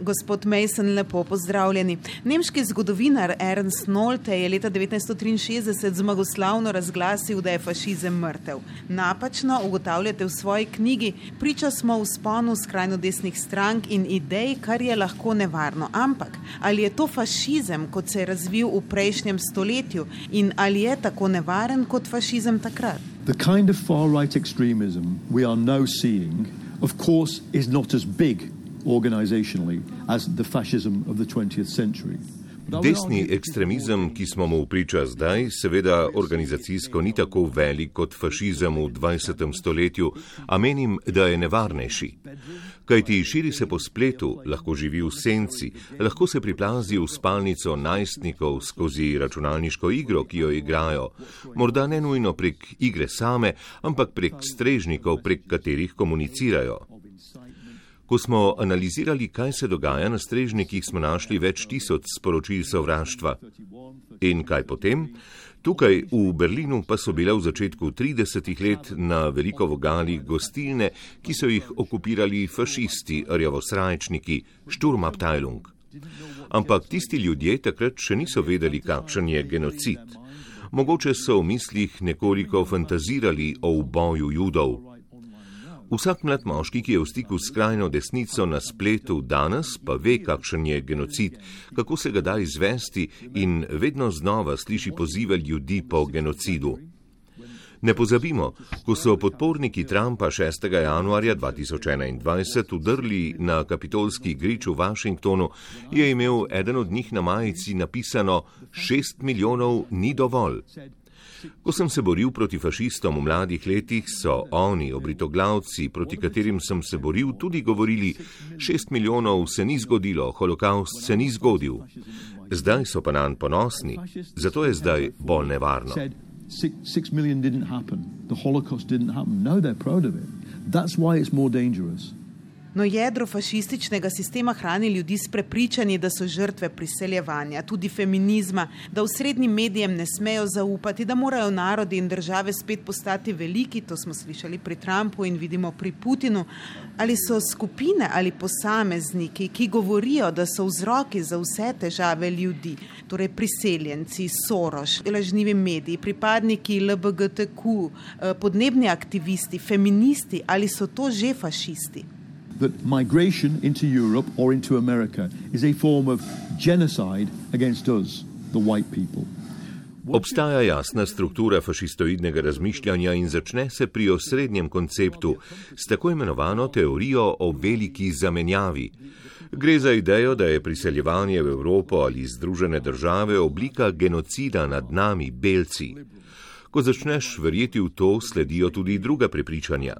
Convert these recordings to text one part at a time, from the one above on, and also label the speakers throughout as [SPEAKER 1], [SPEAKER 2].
[SPEAKER 1] Gospod Mason, lepo pozdravljeni. Nemški zgodovinar Ernst Nolte je leta 1963 zmagoslavno razglasil, da je fašizem mrtev. Napačno ugotavljate v svoji knjigi, priča smo v sponu skrajno desnih strank in idej, kar je lahko nevarno. Ampak ali je to fašizem, kot se je razvil v prejšnjem stoletju in ali je tako nevaren kot fašizem takrat?
[SPEAKER 2] The kind of far right extremism we are now seeing, of course, is not as big organizationally as the fascism of the 20th century.
[SPEAKER 3] Desni ekstremizem, ki smo mu priča zdaj, seveda organizacijsko ni tako velik kot fašizem v 20. stoletju, a menim, da je nevarnejši. Kaj ti širi se po spletu, lahko živi v senci, lahko se priplazi v spalnico najstnikov skozi računalniško igro, ki jo igrajo, morda ne nujno prek igre same, ampak prek strežnikov, prek katerih komunicirajo. Ko smo analizirali, kaj se dogaja na strežnikih, smo našli več tisoč sporočil sovraštva. In kaj potem? Tukaj v Berlinu pa so bile v začetku 30 let na veliko vogali gostilne, ki so jih okupirali fašisti, rjavosrajčniki, Sturmabteilung. Ampak tisti ljudje takrat še niso vedeli, kakšen je genocid. Mogoče so v mislih nekoliko fantazirali o uboju judov. Vsak mlad moški, ki je v stiku s skrajno desnico na spletu danes, pa ve, kakšen je genocid, kako se ga da izvesti in vedno znova sliši pozive ljudi po genocidu. Ne pozabimo, ko so podporniki Trumpa 6. januarja 2021 udrli na kapitolski grič v Washingtonu, je imel eden od njih na majici napisano: 6 milijonov ni dovolj. Ko sem se boril proti fašistom v mladih letih, so oni, obritoglavci, proti katerim sem se boril, tudi govorili: šest milijonov se ni zgodilo, holokaust se ni zgodil. Zdaj so pa nam ponosni, zato je zdaj bolj nevarno. Six million didn't happen. The Holocaust didn't happen. Now they're proud of it. That's why it's more dangerous.
[SPEAKER 1] No, jedro fašističnega sistema hrani ljudi s prepričanji, da so žrtve priseljevanja, tudi feminizma, da v srednjim medijem ne smejo zaupati, da morajo narodi in države spet postati veliki, to smo slišali pri Trumpu in vidimo pri Putinu. Ali so skupine ali posamezniki, ki govorijo, da so vzroki za vse težave ljudi, torej priseljenci, Soroš, lažnivi mediji, pripadniki LBGTQ, eh, podnebni aktivisti, feministi, ali so to že fašisti?
[SPEAKER 2] That migration into Europe or into America is a form of genocide against us, the white people.
[SPEAKER 3] Obstaja jasna struktura fašistoidnega razmišljanja in začne se pri osrednjem konceptu s tako imenovano teorijo o veliki zamenjavi. Gre za idejo, da je priseljevanje v Evropo ali Združene države oblika genocida nad nami, belci. Ko začneš verjeti v to, sledijo tudi druga prepričanja.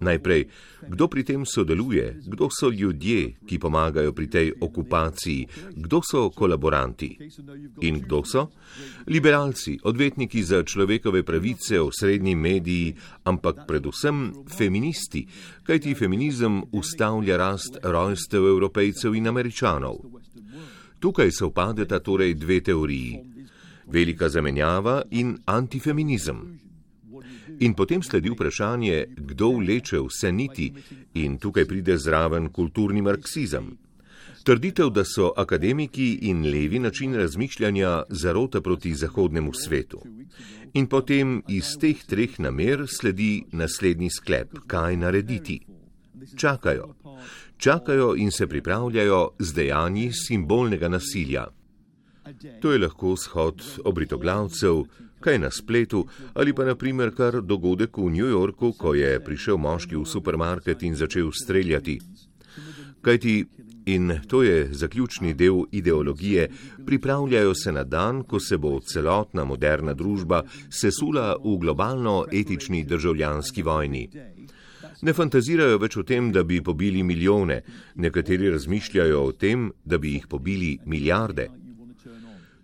[SPEAKER 3] Najprej, kdo pri tem sodeluje, kdo so ljudje, ki pomagajo pri tej okupaciji, kdo so kolaboranti in kdo so? Liberalci, odvetniki za človekove pravice, osrednji mediji, ampak predvsem feministi, kajti feminizem ustavlja rast rojstev evropejcev in američanov. Tukaj se upadeta torej dve teoriji: velika zamenjava in antifeminizem. In potem sledi vprašanje, kdo vleče vse niti, in tukaj pride zraven kulturni marksizem. Trditev, da so akademiki in levi način razmišljanja zarota proti zahodnemu svetu. In potem iz teh treh namer sledi naslednji sklep, kaj narediti. Čakajo. Čakajo in se pripravljajo z dejanji simbolnega nasilja. To je lahko shod obritoglavcev, kaj na spletu ali pa naprimer kar dogodek v New Yorku, ko je prišel moški v supermarket in začel streljati. Kaj ti, in to je zaključni del ideologije, pripravljajo se na dan, ko se bo celotna moderna družba sesula v globalno etični državljanski vojni. Ne fantazirajo več o tem, da bi pobili milijone, nekateri razmišljajo o tem, da bi jih pobili milijarde.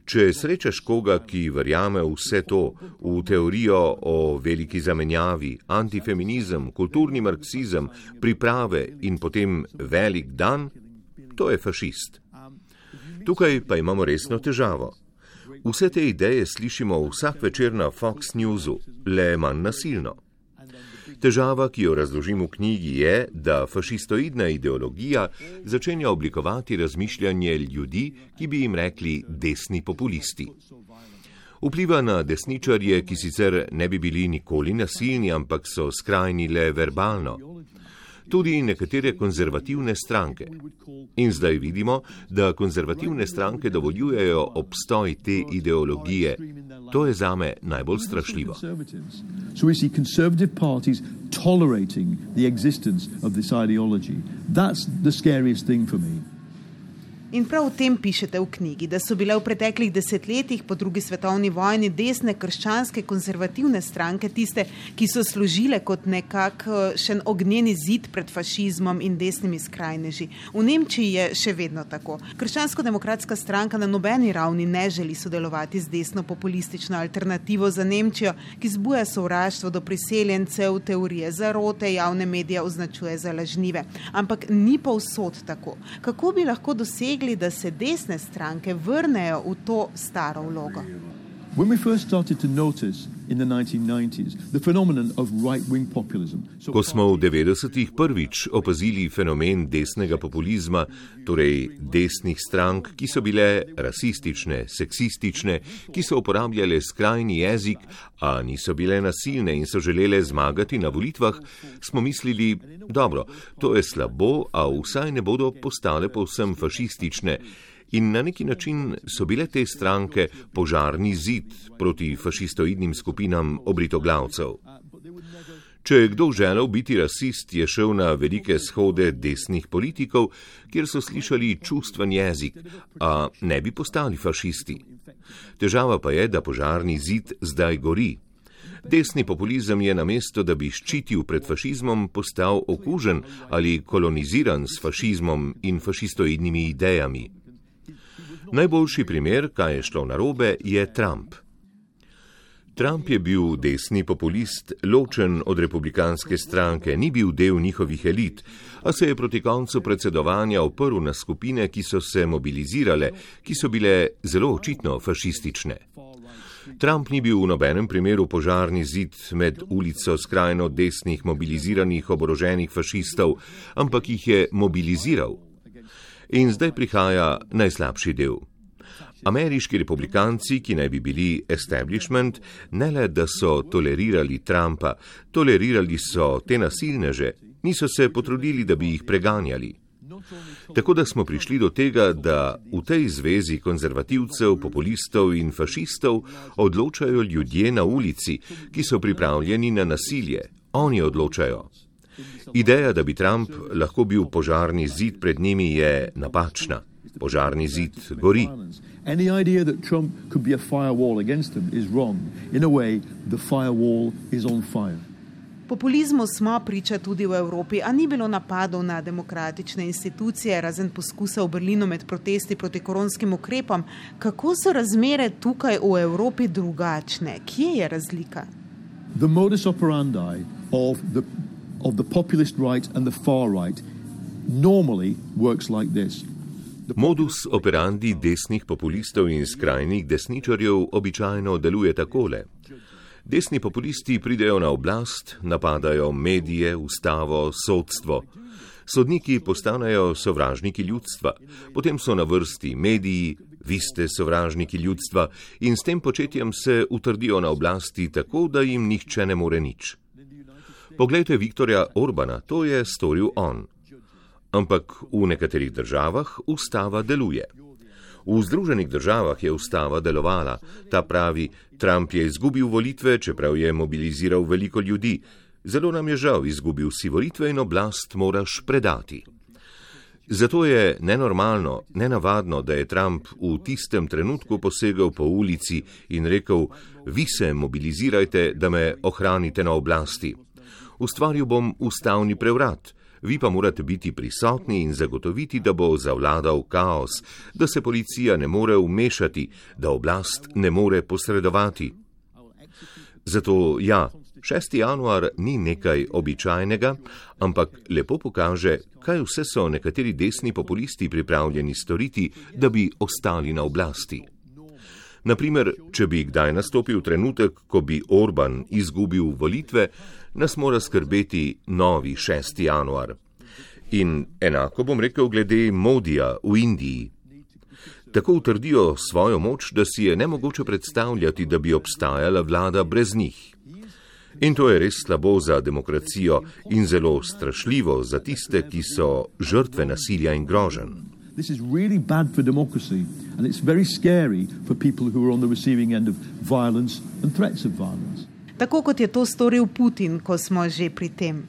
[SPEAKER 3] Če srečaš koga, ki verjame vse to, v teorijo o veliki zamenjavi, antifeminizem, kulturni marksizem, priprave in potem velik dan, to je fašist. Tukaj pa imamo resno težavo. Vse te ideje slišimo vsak večer na Fox Newsu, le manj nasilno. Težava, ki jo razložim v knjigi, je, da fašistoidna ideologija začenja oblikovati razmišljanje ljudi, ki bi jim rekli desni populisti. Vpliva na desničarje, ki sicer ne bi bili nikoli nasilni, ampak so skrajni le verbalno tudi nekatere konzervativne stranke. In zdaj vidimo, da konzervativne stranke dovoljujejo obstoj te ideologije. To je zame najbolj strašljivo. That's the scariest thing for me.
[SPEAKER 1] In prav o tem pišete v knjigi, da so bile v preteklih desetletjih po drugi svetovni vojni desne krščanske konzervativne stranke tiste, ki so služile kot nekak eh, še ognjeni zid pred fašizmom in desnimi skrajneži. V Nemčiji je še vedno tako. Krščansko-demokratska stranka na nobeni ravni ne želi sodelovati z desno populistično alternativo za Nemčijo, ki zbuja sovraštvo do priseljencev, teorije zarote, javne medije označuje za lažnive. Ampak ni povsod tako. Kako bi lahko dosegli dosegli, da se desne stranke vrnejo v to staro vlogo? When we first started to notice in the 1990s the phenomenon of right-wing populism. Ko smo v 90-ih prvič opazili fenomen desnega populizma, torej desnih strank, ki so bile rasistične, seksistične, ki so uporabljale skrajni jezik, a niso bile nasilne in so želele zmagati na volitvah, smo mislili, dobro, to je slabo, a vsaj ne bodo postale povsem fašistične in na neki način so bile te stranke požarni zid proti fašistoidnim skupinam obritoglavcev. Če je kdo želel biti rasist, je šel na velike shode desnih politikov, kjer so slišali čustven jezik, a ne bi postali fašisti. Težava pa je, da požarni zid zdaj gori. Desni populizem je namesto, da bi ščitil pred fašizmom, postal okužen ali koloniziran s fašizmom in fašistoidnimi idejami. Najboljši primer, kaj je šlo narobe, je Trump. Trump je bil desni populist, ločen od republikanske stranke, ni bil del njihovih elit, a se je proti koncu predsedovanja oprl na skupine, ki so se mobilizirale, ki so bile zelo očitno fašistične. Trump ni bil v nobenem primeru požarni zid med ulico skrajno desnih mobiliziranih oboroženih fašistov, ampak jih je mobiliziral. In zdaj prihaja najslabši del. Ameriški republikanci, ki naj bi bili establishment, ne le da so tolerirali Trumpa, tolerirali so te nasilneže, niso se potrudili, da bi jih preganjali. Tako da smo prišli do tega, da v tej zvezi konzervativcev, populistov in fašistov odločajo ljudje na ulici, ki so pripravljeni na nasilje. Oni odločajo. Ideja, da bi Trump lahko bil požarni zid pred njimi, je napačna. Požarni zid gori. Populizmu smo priča tudi v Evropi, a ni bilo napadov na demokratične institucije, razen poskusa v Berlinu med protesti proti koronskim ukrepom. Kako so razmere tukaj v Evropi drugačne? Kje je razlika? The modus operandi of the of the populist right and the far right normally works like this.
[SPEAKER 3] Modus operandi desnih populistov in skrajnih desničarjev običajno deluje takole. Desni populisti pridejo na oblast, napadajo medije, ustavo, sodstvo. Sodniki postanejo sovražniki ljudstva, potem so na vrsti mediji, vi ste sovražniki ljudstva in s tem početjem se utrdijo na oblasti tako, da jim nihče ne more nič. Poglejte Viktorja Orbana, to je storil on. Ampak v nekaterih državah ustava deluje. V Združenih državah je ustava delovala, ta pravi, Trump je izgubil volitve, čeprav je mobiliziral veliko ljudi. Zelo nam je žal, izgubil si volitve in oblast moraš predati. Zato je nenormalno, nenavadno, da je Trump v tistem trenutku posegel po ulici in rekel: Vi se mobilizirajte, da me ohranite na oblasti ustvaril bom ustavni prevrat, vi pa morate biti prisotni in zagotoviti, da bo zavladal kaos, da se policija ne more umešati, da oblast ne more posredovati. Zato ja, 6. januar ni nekaj običajnega, ampak lepo pokaže, kaj vse so nekateri desni populisti pripravljeni storiti, da bi ostali na oblasti. Naprimer, če bi kdaj nastopil trenutek, ko bi Orban izgubil volitve, nas mora skrbeti novi 6. januar. In enako bom rekel glede Modija v Indiji. Tako utrdijo svojo moč, da si je nemogoče predstavljati, da bi obstajala vlada brez njih. In to je res slabo za demokracijo in zelo strašljivo za tiste, ki so žrtve nasilja in groženj.
[SPEAKER 2] This is really bad for democracy, and it's very scary for people who are on the receiving end of violence and threats of violence.
[SPEAKER 1] Tako kot je to storil Putin, ko smo že pri tem.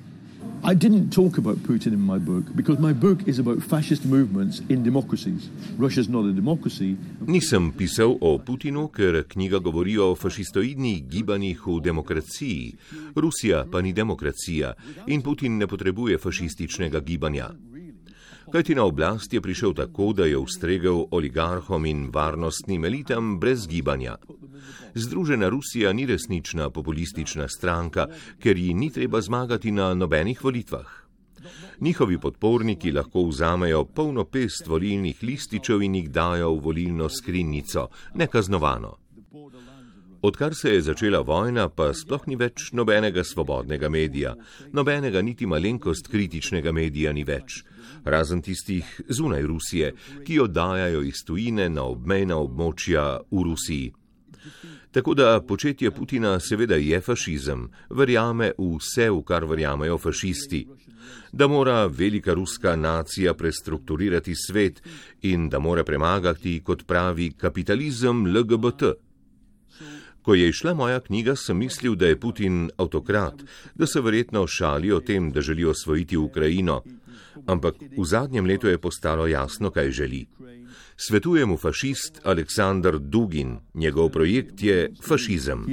[SPEAKER 2] I didn't talk about Putin in my book because my book is about fascist movements in democracies. Russia's not a democracy.
[SPEAKER 3] Nisem pisal o Putinu, ker knjiga govori o fašistoidnih gibanjih v demokraciji. Rusija pa ni demokracija in Putin ne potrebuje fašističnega gibanja. Kajti na oblast je prišel tako, da je ustregel oligarhom in varnostnim elitam brez gibanja. Združena Rusija ni resnična populistična stranka, ker ji ni treba zmagati na nobenih volitvah. Njihovi podporniki lahko vzamejo polno pest volilnih lističev in jih dajo v volilno skrinjico, nekaznovano. Odkar se je začela vojna, pa sploh ni več nobenega svobodnega medija, nobenega niti malenkost kritičnega medija ni več razen tistih zunaj Rusije, ki oddajajo iz tujine na obmejna območja v Rusiji. Tako da početje Putina seveda je fašizem, verjame v vse, v kar verjamejo fašisti, da mora velika ruska nacija prestrukturirati svet in da mora premagati, kot pravi, kapitalizem LGBT. Ko je išla moja knjiga, sem mislil, da je Putin avtokrat, da se verjetno šali o tem, da želi osvojiti Ukrajino, ampak v zadnjem letu je postalo jasno, kaj želi. Svetuje mu fašist Aleksandr Dugin, njegov projekt je fašizem.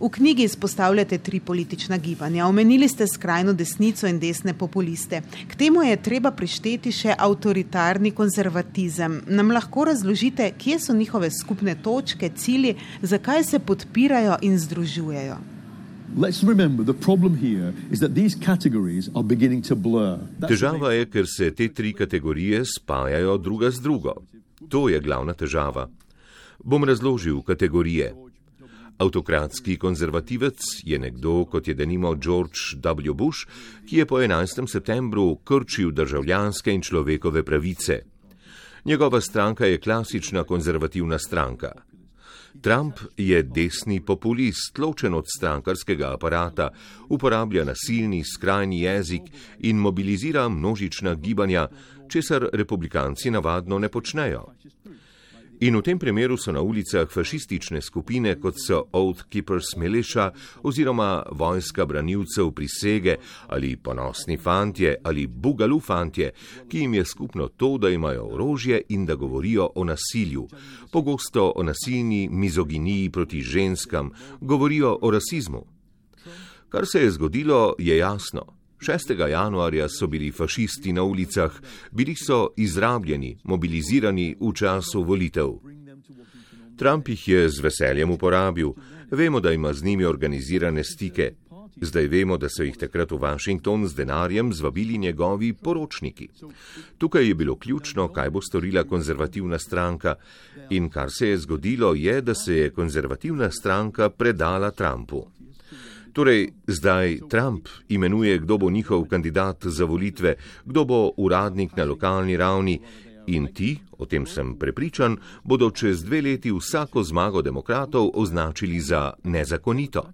[SPEAKER 1] V knjigi izpostavljate tri politična gibanja. Omenili ste skrajno desnico in desne populiste. K temu je treba prišteti še avtoritarni konzervatizem. Nam lahko razložite, kje so njihove skupne točke, cilji, zakaj se podpirajo in združujejo?
[SPEAKER 3] Težava je, ker se te tri kategorije spajajo druga z drugo. To je glavna težava. Bom razložil kategorije. Avtokratski konzervativec je nekdo, kot je denimo George W. Bush, ki je po 11. septembru krčil državljanske in človekove pravice. Njegova stranka je klasična konzervativna stranka. Trump je desni populist, ločen od strankarskega aparata, uporablja nasilni, skrajni jezik in mobilizira množična gibanja, česar republikanci navadno ne počnejo. In v tem primeru so na ulicah fašistične skupine, kot so Old Keepers Militia oziroma vojska branilcev prisege ali ponosni fantje ali bugalu fantje, ki jim je skupno to, da imajo orožje in da govorijo o nasilju. Pogosto o nasilni mizoginiji proti ženskam, govorijo o rasizmu. Kar se je zgodilo, je jasno. 6. januarja so bili fašisti na ulicah, bili so izrabljeni, mobilizirani v času volitev. Trump jih je z veseljem uporabil, vemo, da ima z njimi organizirane stike. Zdaj vemo, da so jih takrat v Washington z denarjem zvabili njegovi poročniki. Tukaj je bilo ključno, kaj bo storila konzervativna stranka in kar se je zgodilo, je, da se je konzervativna stranka predala Trumpu. Torej, zdaj Trump imenuje, kdo bo njihov kandidat za volitve, kdo bo uradnik na lokalni ravni in ti, o tem sem prepričan, bodo čez dve leti vsako zmago demokratov označili za nezakonito.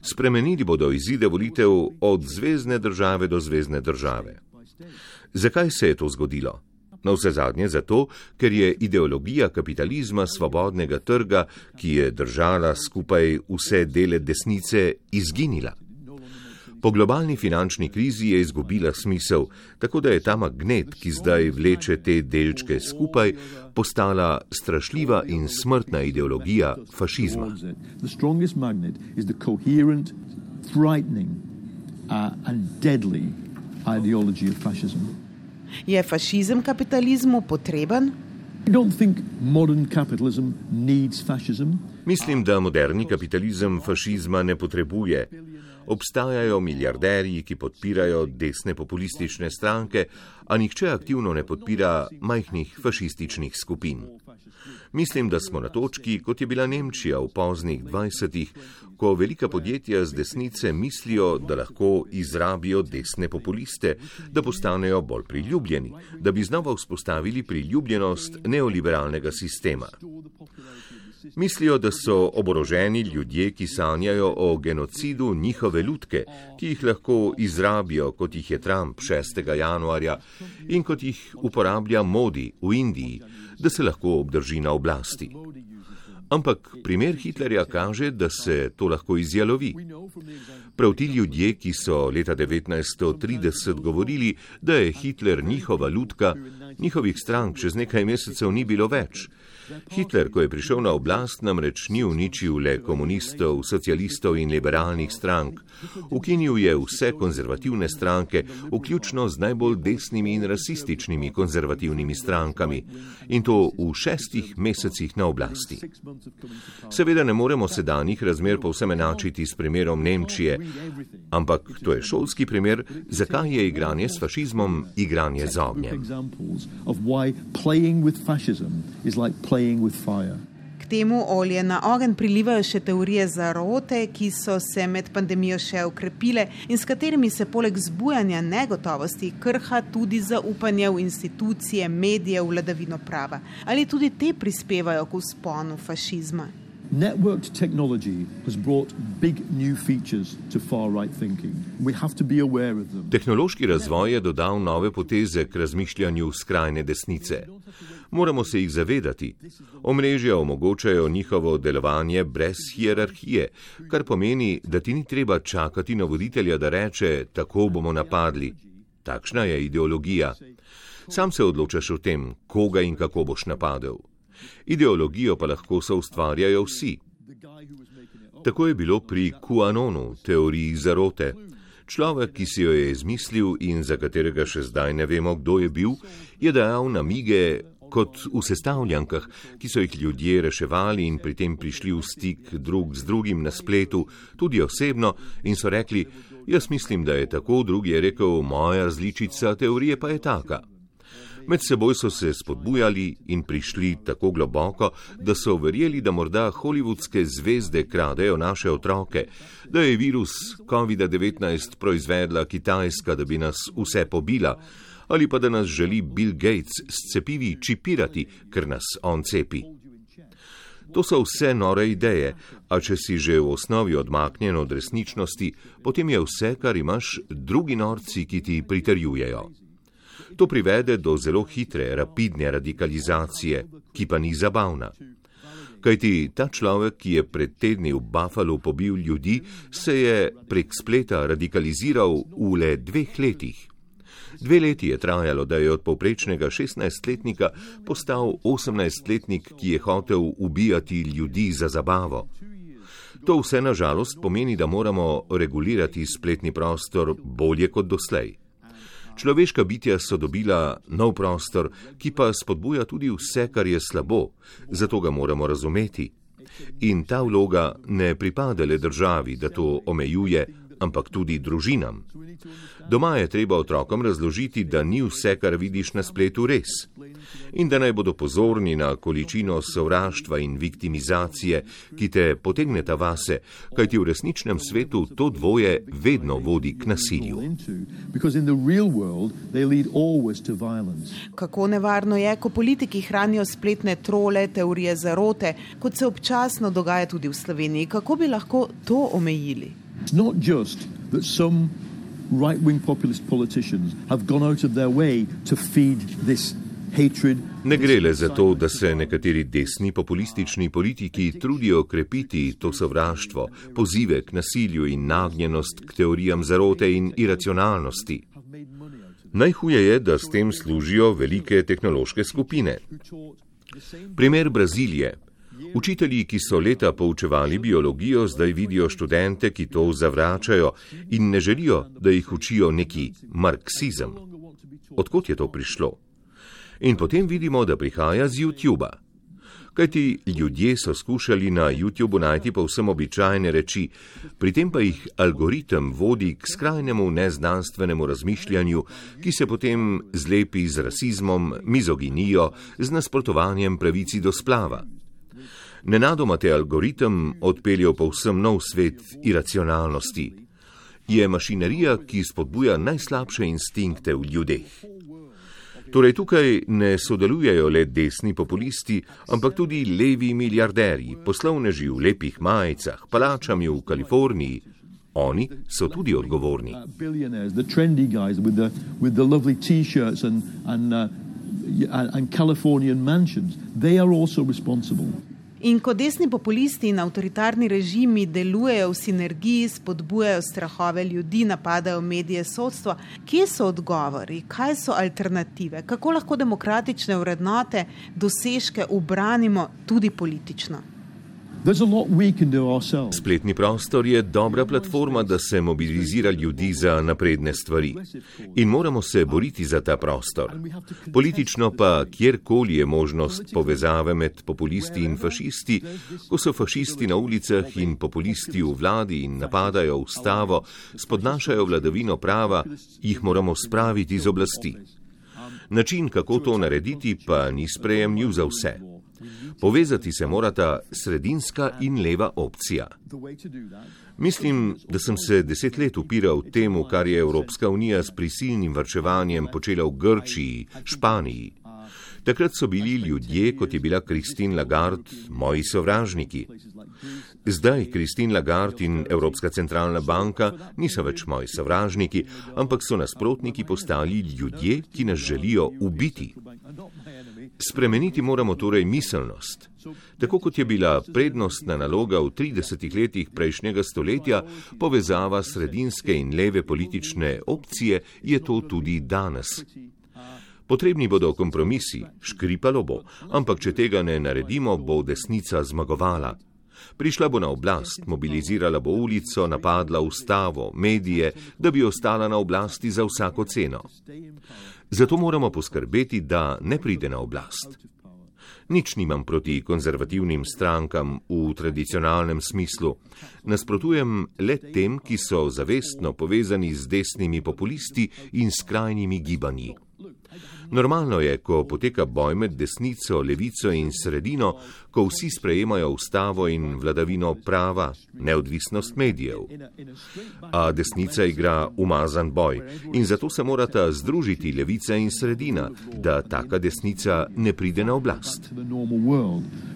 [SPEAKER 3] Spremenili bodo izide volitev od zvezdne države do zvezdne države. Zakaj se je to zgodilo? Na vse zadnje zato, ker je ideologija kapitalizma svobodnega trga, ki je držala skupaj vse dele desnice, izginila. Po globalni finančni krizi je izgubila smisel, tako da je ta magnet, ki zdaj vleče te delčke skupaj, postala strašljiva in smrtna ideologija fašizma.
[SPEAKER 1] Uh, Je fašizem kapitalizmu potreben?
[SPEAKER 3] Mislim, da moderni kapitalizem fašizma ne potrebuje. Obstajajo milijarderji, ki podpirajo desne populistične stranke, a nihče aktivno ne podpira majhnih fašističnih skupin. Mislim, da smo na točki, kot je bila Nemčija v poznih 20-ih, ko velika podjetja z desnice mislijo, da lahko izrabijo desne populiste, da postanejo bolj priljubljeni, da bi znova vzpostavili priljubljenost neoliberalnega sistema. Mislijo, da so oboroženi ljudje, ki sanjajo o genocidu njihove ljudke, ki jih lahko izrabijo, kot jih je Trump 6. januarja in kot jih uporablja Modi v Indiji, da se lahko obdrži na oblasti. Ampak primer Hitlerja kaže, da se to lahko izjalovi. Prav ti ljudje, ki so leta 1930 govorili, da je Hitler njihova ljudka, njihovih strank čez nekaj mesecev ni bilo več. Hitler, ko je prišel na oblast, namreč ni uničil le komunistov, socialistov in liberalnih strank. Ukinil je vse konzervativne stranke, vključno z najbolj desnimi in rasističnimi konzervativnimi strankami. In to v šestih mesecih na oblasti. Seveda ne moremo sedanjih razmer povsem enačiti s primerom Nemčije, ampak to je šolski primer, zakaj je igranje s fašizmom igranje z ognjem.
[SPEAKER 1] K temu olje na ogen prilivajo še teorije zarote, ki so se med pandemijo še ukrepile in s katerimi se poleg zbujanja negotovosti krha tudi zaupanje v institucije, medije, vladavino prava. Ali tudi te prispevajo k usponu fašizma?
[SPEAKER 2] Networked technology has brought big new features to far right thinking. We have to be aware of them.
[SPEAKER 3] Tehnološki razvoj je dodal nove poteze k razmišljanju skrajne desnice. Moramo se jih zavedati. Omrežja omogočajo njihovo delovanje brez hierarhije, kar pomeni, da ti ni treba čakati na voditelja, da reče: tako bomo napadli. Takšna je ideologija. Sam se odločaš o tem, koga in kako boš napadel ideologijo pa lahko so ustvarjajo vsi. Tako je bilo pri QAnonu, teoriji zarote. Človek, ki si jo je izmislil in za katerega še zdaj ne vemo, kdo je bil, je dajal namige kot v sestavljankah, ki so jih ljudje reševali in pri tem prišli v stik drug z drugim na spletu, tudi osebno, in so rekli: Jaz mislim, da je tako, drugi je rekel: Moja različica teorije pa je taka. Med seboj so se spodbujali in prišli tako globoko, da so verjeli, da morda holivudske zvezde kradejo naše otroke, da je virus COVID-19 proizvedla Kitajska, da bi nas vse pobila, ali pa da nas želi Bill Gates s cepivi čipirati, ker nas on cepi. To so vse nore ideje, a če si že v osnovi odmaknjen od resničnosti, potem je vse, kar imaš, drugi norci, ki ti pritrjujejo. To privede do zelo hitre, rapidne radikalizacije, ki pa ni zabavna. Kajti ta človek, ki je pred tedni v Buffalo pobil ljudi, se je prek spleta radikaliziral v le dveh letih. Dve leti je trajalo, da je od povprečnega 16-letnika postal 18-letnik, ki je hotel ubijati ljudi za zabavo. To vse nažalost pomeni, da moramo regulirati spletni prostor bolje kot doslej. Človeška bitja so dobila nov prostor, ki pa spodbuja tudi vse, kar je slabo, zato ga moramo razumeti. In ta vloga ne pripada le državi, da to omejuje, ampak tudi družinam. Doma je treba otrokom razložiti, da ni vse, kar vidiš na spletu, res. In da naj bodo pozorni na količino sovraštva in viktimizacije, ki te potegneta vase, kajti v resničnem svetu to dvoje vedno vodi k nasilju.
[SPEAKER 1] Kako nevarno je, ko politiki hranijo spletne trole, teorije zarote, kot se občasno dogaja tudi v Sloveniji? Kako bi lahko to omejili?
[SPEAKER 2] It's not just that some right wing populist politicians have gone out of their way to feed this.
[SPEAKER 3] Ne gre le za to, da se nekateri desni populistični politiki trudijo krepiti to sovraštvo, pozive k nasilju in nagnjenost k teorijam zarote in iracionalnosti. Najhuje je, da s tem služijo velike tehnološke skupine. Primer Brazilije. Učitelji, ki so leta poučevali biologijo, zdaj vidijo študente, ki to zavračajo in ne želijo, da jih učijo neki marksizem. Odkot je to prišlo? In potem vidimo, da prihaja z YouTube-a. kajti ljudje so skušali na YouTubu najti povsem običajne reči, pri tem pa jih algoritem vodi k skrajnemu neznanstvenemu razmišljanju, ki se potem zlepi z rasizmom, mizoginijo, z nasprotovanjem pravici do splava. Nenadoma te algoritem odpelje v povsem nov svet iracionalnosti. Je mašinerija, ki spodbuja najslabše instinkte v ljudeh. Torej tukaj ne sodelujejo le desni populisti, ampak tudi levi milijarderji, poslovneži v lepih majicah, palačami v Kaliforniji. Oni so tudi odgovorni.
[SPEAKER 2] And Californian mansions, they are also responsible.
[SPEAKER 1] In ko desni populisti in avtoritarni režimi delujejo v sinergiji, spodbujajo strahove ljudi, napadajo medije, sodstvo, kje so odgovori, kaj so alternative, kako lahko demokratične vrednote, dosežke ubranimo tudi politično?
[SPEAKER 3] Spletni prostor je dobra platforma, da se mobilizira ljudi za napredne stvari. In moramo se boriti za ta prostor. Politično pa, kjerkoli je možnost povezave med populisti in fašisti, ko so fašisti na ulicah in populisti v vladi in napadajo ustavo, spodnašajo vladavino prava, jih moramo spraviti z oblasti. Način, kako to narediti, pa ni sprejemljiv za vse. Povezati se morata sredinska in leva opcija. Mislim, da sem se deset let upiral temu, kar je Evropska unija s prisilnim vrčevanjem počela v Grčiji, Španiji. Takrat so bili ljudje, kot je bila Kristin Lagarde, moji sovražniki. Zdaj Kristin Lagarde in Evropska centralna banka niso več moji sovražniki, ampak so nasprotniki postali ljudje, ki nas želijo ubiti. Spremeniti moramo torej miselnost. Tako kot je bila prednostna naloga v 30 letih prejšnjega stoletja povezava sredinske in leve politične opcije, je to tudi danes. Potrebni bodo kompromisi, škripalo bo, ampak če tega ne naredimo, bo desnica zmagovala. Prišla bo na oblast, mobilizirala bo ulico, napadla ustavo, medije, da bi ostala na oblasti za vsako ceno. Zato moramo poskrbeti, da ne pride na oblast. Nič nimam proti konzervativnim strankam v tradicionalnem smislu. Nasprotujem le tem, ki so zavestno povezani z desnimi populisti in skrajnimi gibanji. Normalno je, ko poteka boj med desnico, levico in sredino, ko vsi sprejemajo ustavo in vladavino prava, neodvisnost medijev. A desnica igra umazan boj in zato se morata združiti levica in sredina, da taka desnica ne pride na oblast.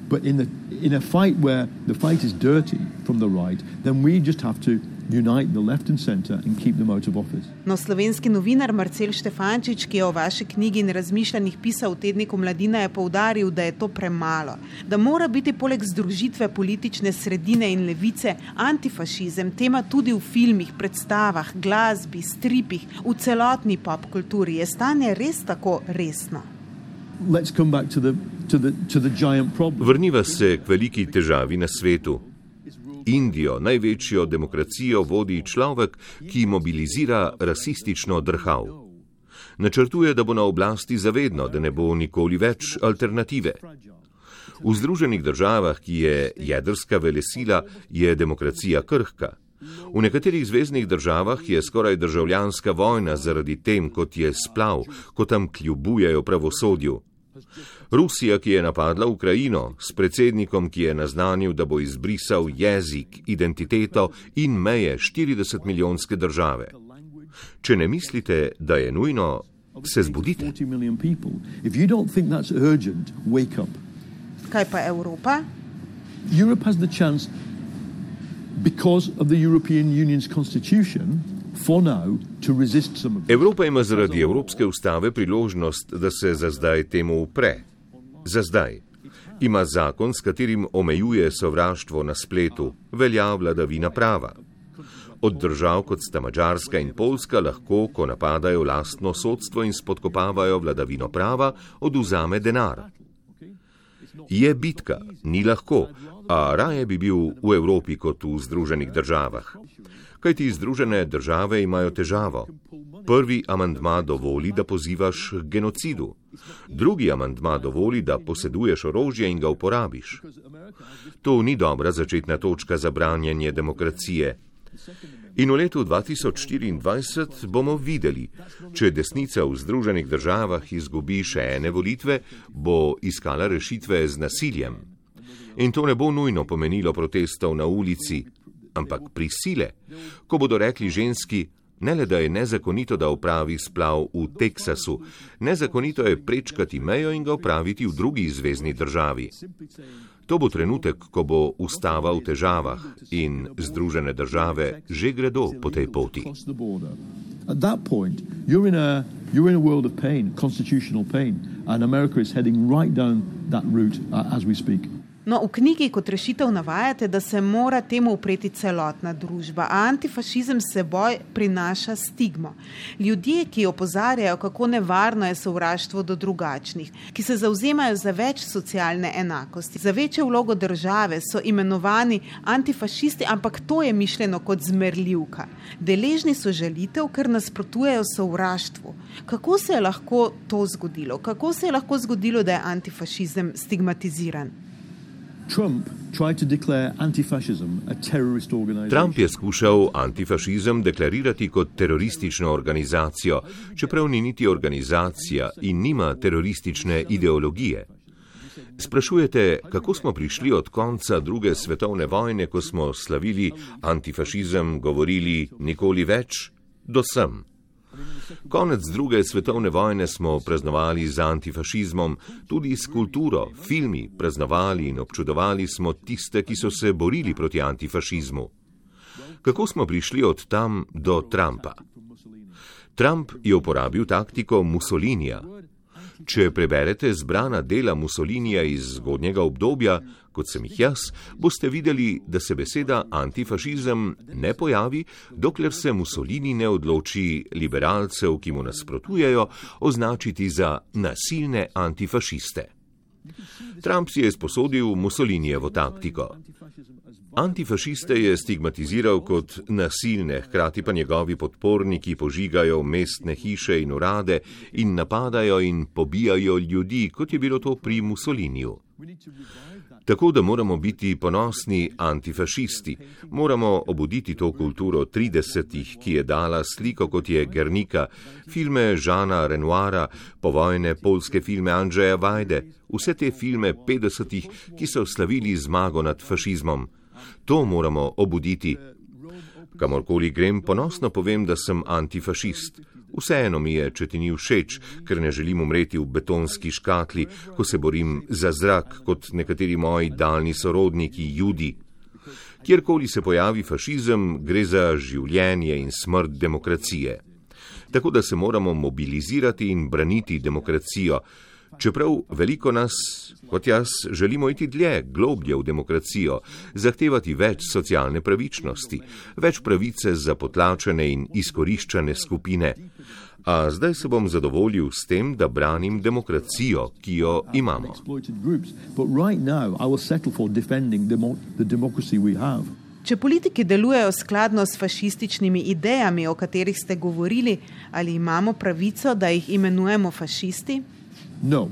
[SPEAKER 3] But in, the, in a fight where the fight is dirty from the right, then we just have to unite the left and center and keep them out of office.
[SPEAKER 1] No, slovenski novinar Marcel Štefančič, ki je o vaši knjigi in razmišljanjih pisal v tedniku Mladina, je poudaril, da je to premalo. Da mora biti poleg združitve politične sredine in levice antifašizem tema tudi v filmih, predstavah, glasbi, stripih, v celotni pop kulturi. Je stanje res tako resno?
[SPEAKER 3] Vrniva se k veliki težavi na svetu. Indijo, največjo demokracijo, vodi človek, ki mobilizira rasistično drhav. Načrtuje, da bo na oblasti zavedno, da ne bo nikoli več alternative. V Združenih državah, ki je jedrska velesila, je demokracija krhka. V nekaterih zvezdnih državah je skoraj državljanska vojna zaradi tem, kot je splav, ko tam kljubujejo pravosodju. Rusija, ki je napadla Ukrajino, s predsednikom, ki je naznanil, da bo izbrisal jezik, identiteto in meje 40 milijonske države. Če ne mislite, da je nujno, se zbudite.
[SPEAKER 1] Kaj pa Evropa?
[SPEAKER 2] Because of the European Union's constitution,
[SPEAKER 3] Evropa ima zaradi Evropske ustave priložnost, da se za zdaj temu upre. Za zdaj. Ima zakon, s katerim omejuje sovraštvo na spletu, velja vladavina prava. Od držav, kot sta Mačarska in Poljska, lahko, ko napadajo lastno sodstvo in spodkopavajo vladavino prava, oduzame denar. Je bitka, ni lahko, a raje bi bil v Evropi kot v Združenih državah. Kaj ti Združene države imajo težavo? Prvi amandma dovoli, da pozivaš genocidu. Drugi amandma dovoli, da poseduješ orožje in ga uporabiš. To ni dobra začetna točka za branjenje demokracije. In v letu 2024 bomo videli, če desnica v Združenih državah izgubi še ene volitve, bo iskala rešitve z nasiljem. In to ne bo nujno pomenilo protestov na ulici, ampak prisile, ko bodo rekli ženski, ne le da je nezakonito, da opravi splav v Teksasu, nezakonito je prečkati mejo in ga opraviti v drugi zvezdni državi. To bo trenutek, ko bo ustava v težavah in Združene države že gredo po tej poti. At that point, you're in a you're in a world of pain, constitutional pain, and America is heading right down that route uh, as we speak.
[SPEAKER 1] No, v knjigi kot rešitev navajate, da se mora temu upreti celotna družba. Antifašizem seboj prinaša stigmo. Ljudje, ki opozarjajo, kako nevarno je sovraštvo do drugačnih, ki se zauzemajo za več socialne enakosti, za večjo vlogo države, so imenovani antifašisti, ampak to je mišljeno kot zmerljivka. Deležni so želitev, ker nasprotujejo sovraštvu. Kako se je lahko to zgodilo? Kako se je lahko zgodilo, da je antifašizem stigmatiziran?
[SPEAKER 2] Trump
[SPEAKER 3] Trump je skušal antifašizem deklarirati kot teroristično organizacijo, čeprav ni niti organizacija in nima teroristične ideologije. Sprašujete, kako smo prišli od konca druge svetovne vojne, ko smo slavili antifašizem, govorili nikoli več, do sem. Konec druge svetovne vojne smo praznovali z antifašizmom, tudi s kulturo, filmi, praznovali in občudovali smo tiste, ki so se borili proti antifašizmu. Kako smo prišli od tam do Trumpa? Trump je uporabil taktiko Mussolinija. Če preberete zbrana dela Mussolinija iz zgodnjega obdobja, kot sem jih jaz, boste videli, da se beseda antifašizem ne pojavi, dokler se Mussolini ne odloči liberalcev, ki mu nasprotujejo, označiti za nasilne antifašiste. Trump si je sposodil Mussolinijevo taktiko. Antifašiste je stigmatiziral kot nasilne, hkrati pa njegovi podporniki požigajo mestne hiše in urade in napadajo in pobijajo ljudi, kot je bilo to pri Mussoliniju. Tako da moramo biti ponosni antifašisti, moramo obuditi to kulturo 30-ih, ki je dala sliko kot je Gernika, filme Žana Renoira, povojne polske filme Andreja Vajde, vse te filme 50-ih, ki so slavili zmago nad fašizmom. To moramo obuditi. Kamorkoli grem, ponosno povem, da sem antifašist. Vseeno mi je, če ti ni všeč, ker ne želim umreti v betonski škatli, ko se borim za zrak kot nekateri moji daljni sorodniki, judi. Kjerkoli se pojavi fašizem, gre za življenje in smrt demokracije. Tako da se moramo mobilizirati in braniti demokracijo, čeprav veliko nas, kot jaz, želimo iti dlje, globlje v demokracijo, zahtevati več socialne pravičnosti, več pravice za potlačene in izkoriščane skupine. A zdaj se bom zadovoljil s tem, da branim demokracijo, ki jo imamo.
[SPEAKER 1] Če politiki delujejo skladno s fašističnimi idejami, o katerih ste govorili, ali imamo pravico, da jih imenujemo fašisti?
[SPEAKER 2] No.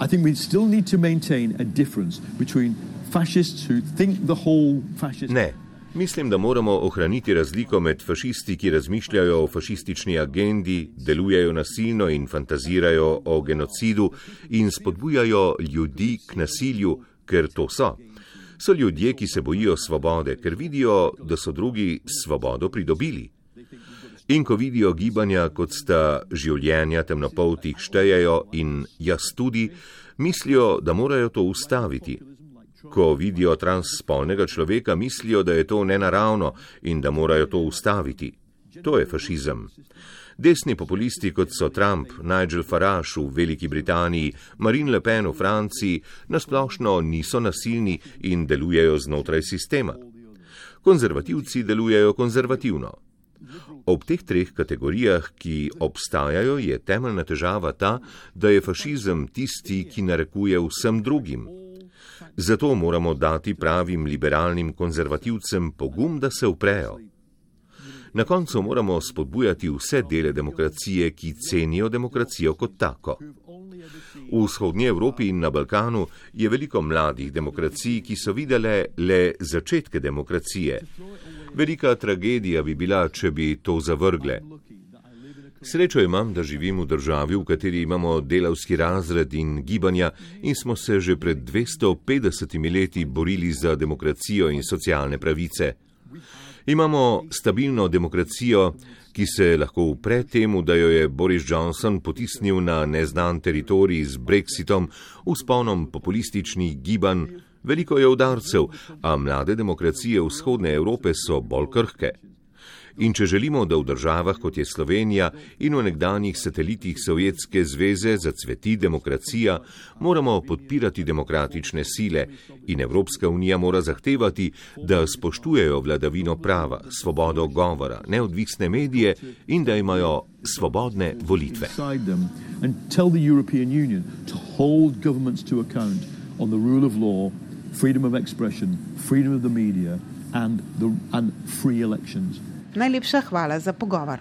[SPEAKER 2] I think we still need to maintain a difference between fascists who think the whole fascist.
[SPEAKER 3] Ne. Mislim, da moramo ohraniti razliko med fašisti, ki razmišljajo o fašistični agendi, delujejo nasilno in fantazirajo o genocidu in spodbujajo ljudi k nasilju, ker to so. So ljudje, ki se bojijo svobode, ker vidijo, da so drugi svobodo pridobili. In ko vidijo gibanja, kot sta življenja temnopoltih štejejo in jaz tudi, mislijo, da morajo to ustaviti. Ko vidijo transspolnega človeka, mislijo, da je to nenaravno in da morajo to ustaviti. To je fašizem. Desni populisti, kot so Trump, Nigel Farage v Veliki Britaniji, Marine Le Pen v Franciji, nasplošno niso nasilni in delujejo znotraj sistema. Konzervativci delujejo konzervativno. Ob teh treh kategorijah, ki obstajajo, je temeljna težava ta, da je fašizem tisti, ki narekuje vsem drugim. Zato moramo dati pravim liberalnim konzervativcem pogum, da se uprejo. Na koncu moramo spodbujati vse dele demokracije, ki cenijo demokracijo kot tako. V vzhodnji Evropi in na Balkanu je veliko mladih demokracij, ki so videle le začetke demokracije. Velika tragedija bi bila, če bi to zavrgle. Srečo imam, da živim v državi, v kateri imamo delavski razred in gibanja in smo se že pred 250 leti borili za demokracijo in socialne pravice. Imamo stabilno demokracijo, ki se lahko upre temu, da jo je Boris Johnson potisnil na neznan teritorij z Brexitom, usponom populističnih gibanj. Veliko je udarcev, a mlade demokracije vzhodne Evrope so bolj krhke. In če želimo, da v državah kot je Slovenija in v nekdanjih satelitih Sovjetske zveze zacveti demokracija, moramo podpirati demokratične sile in Evropska unija mora zahtevati, da spoštujejo vladavino prava, svobodo govora, neodvisne medije in da imajo svobodne volitve.
[SPEAKER 2] Freedom of expression, freedom of the media, and, the, and free elections.
[SPEAKER 1] Najlepša hvala za pogovor.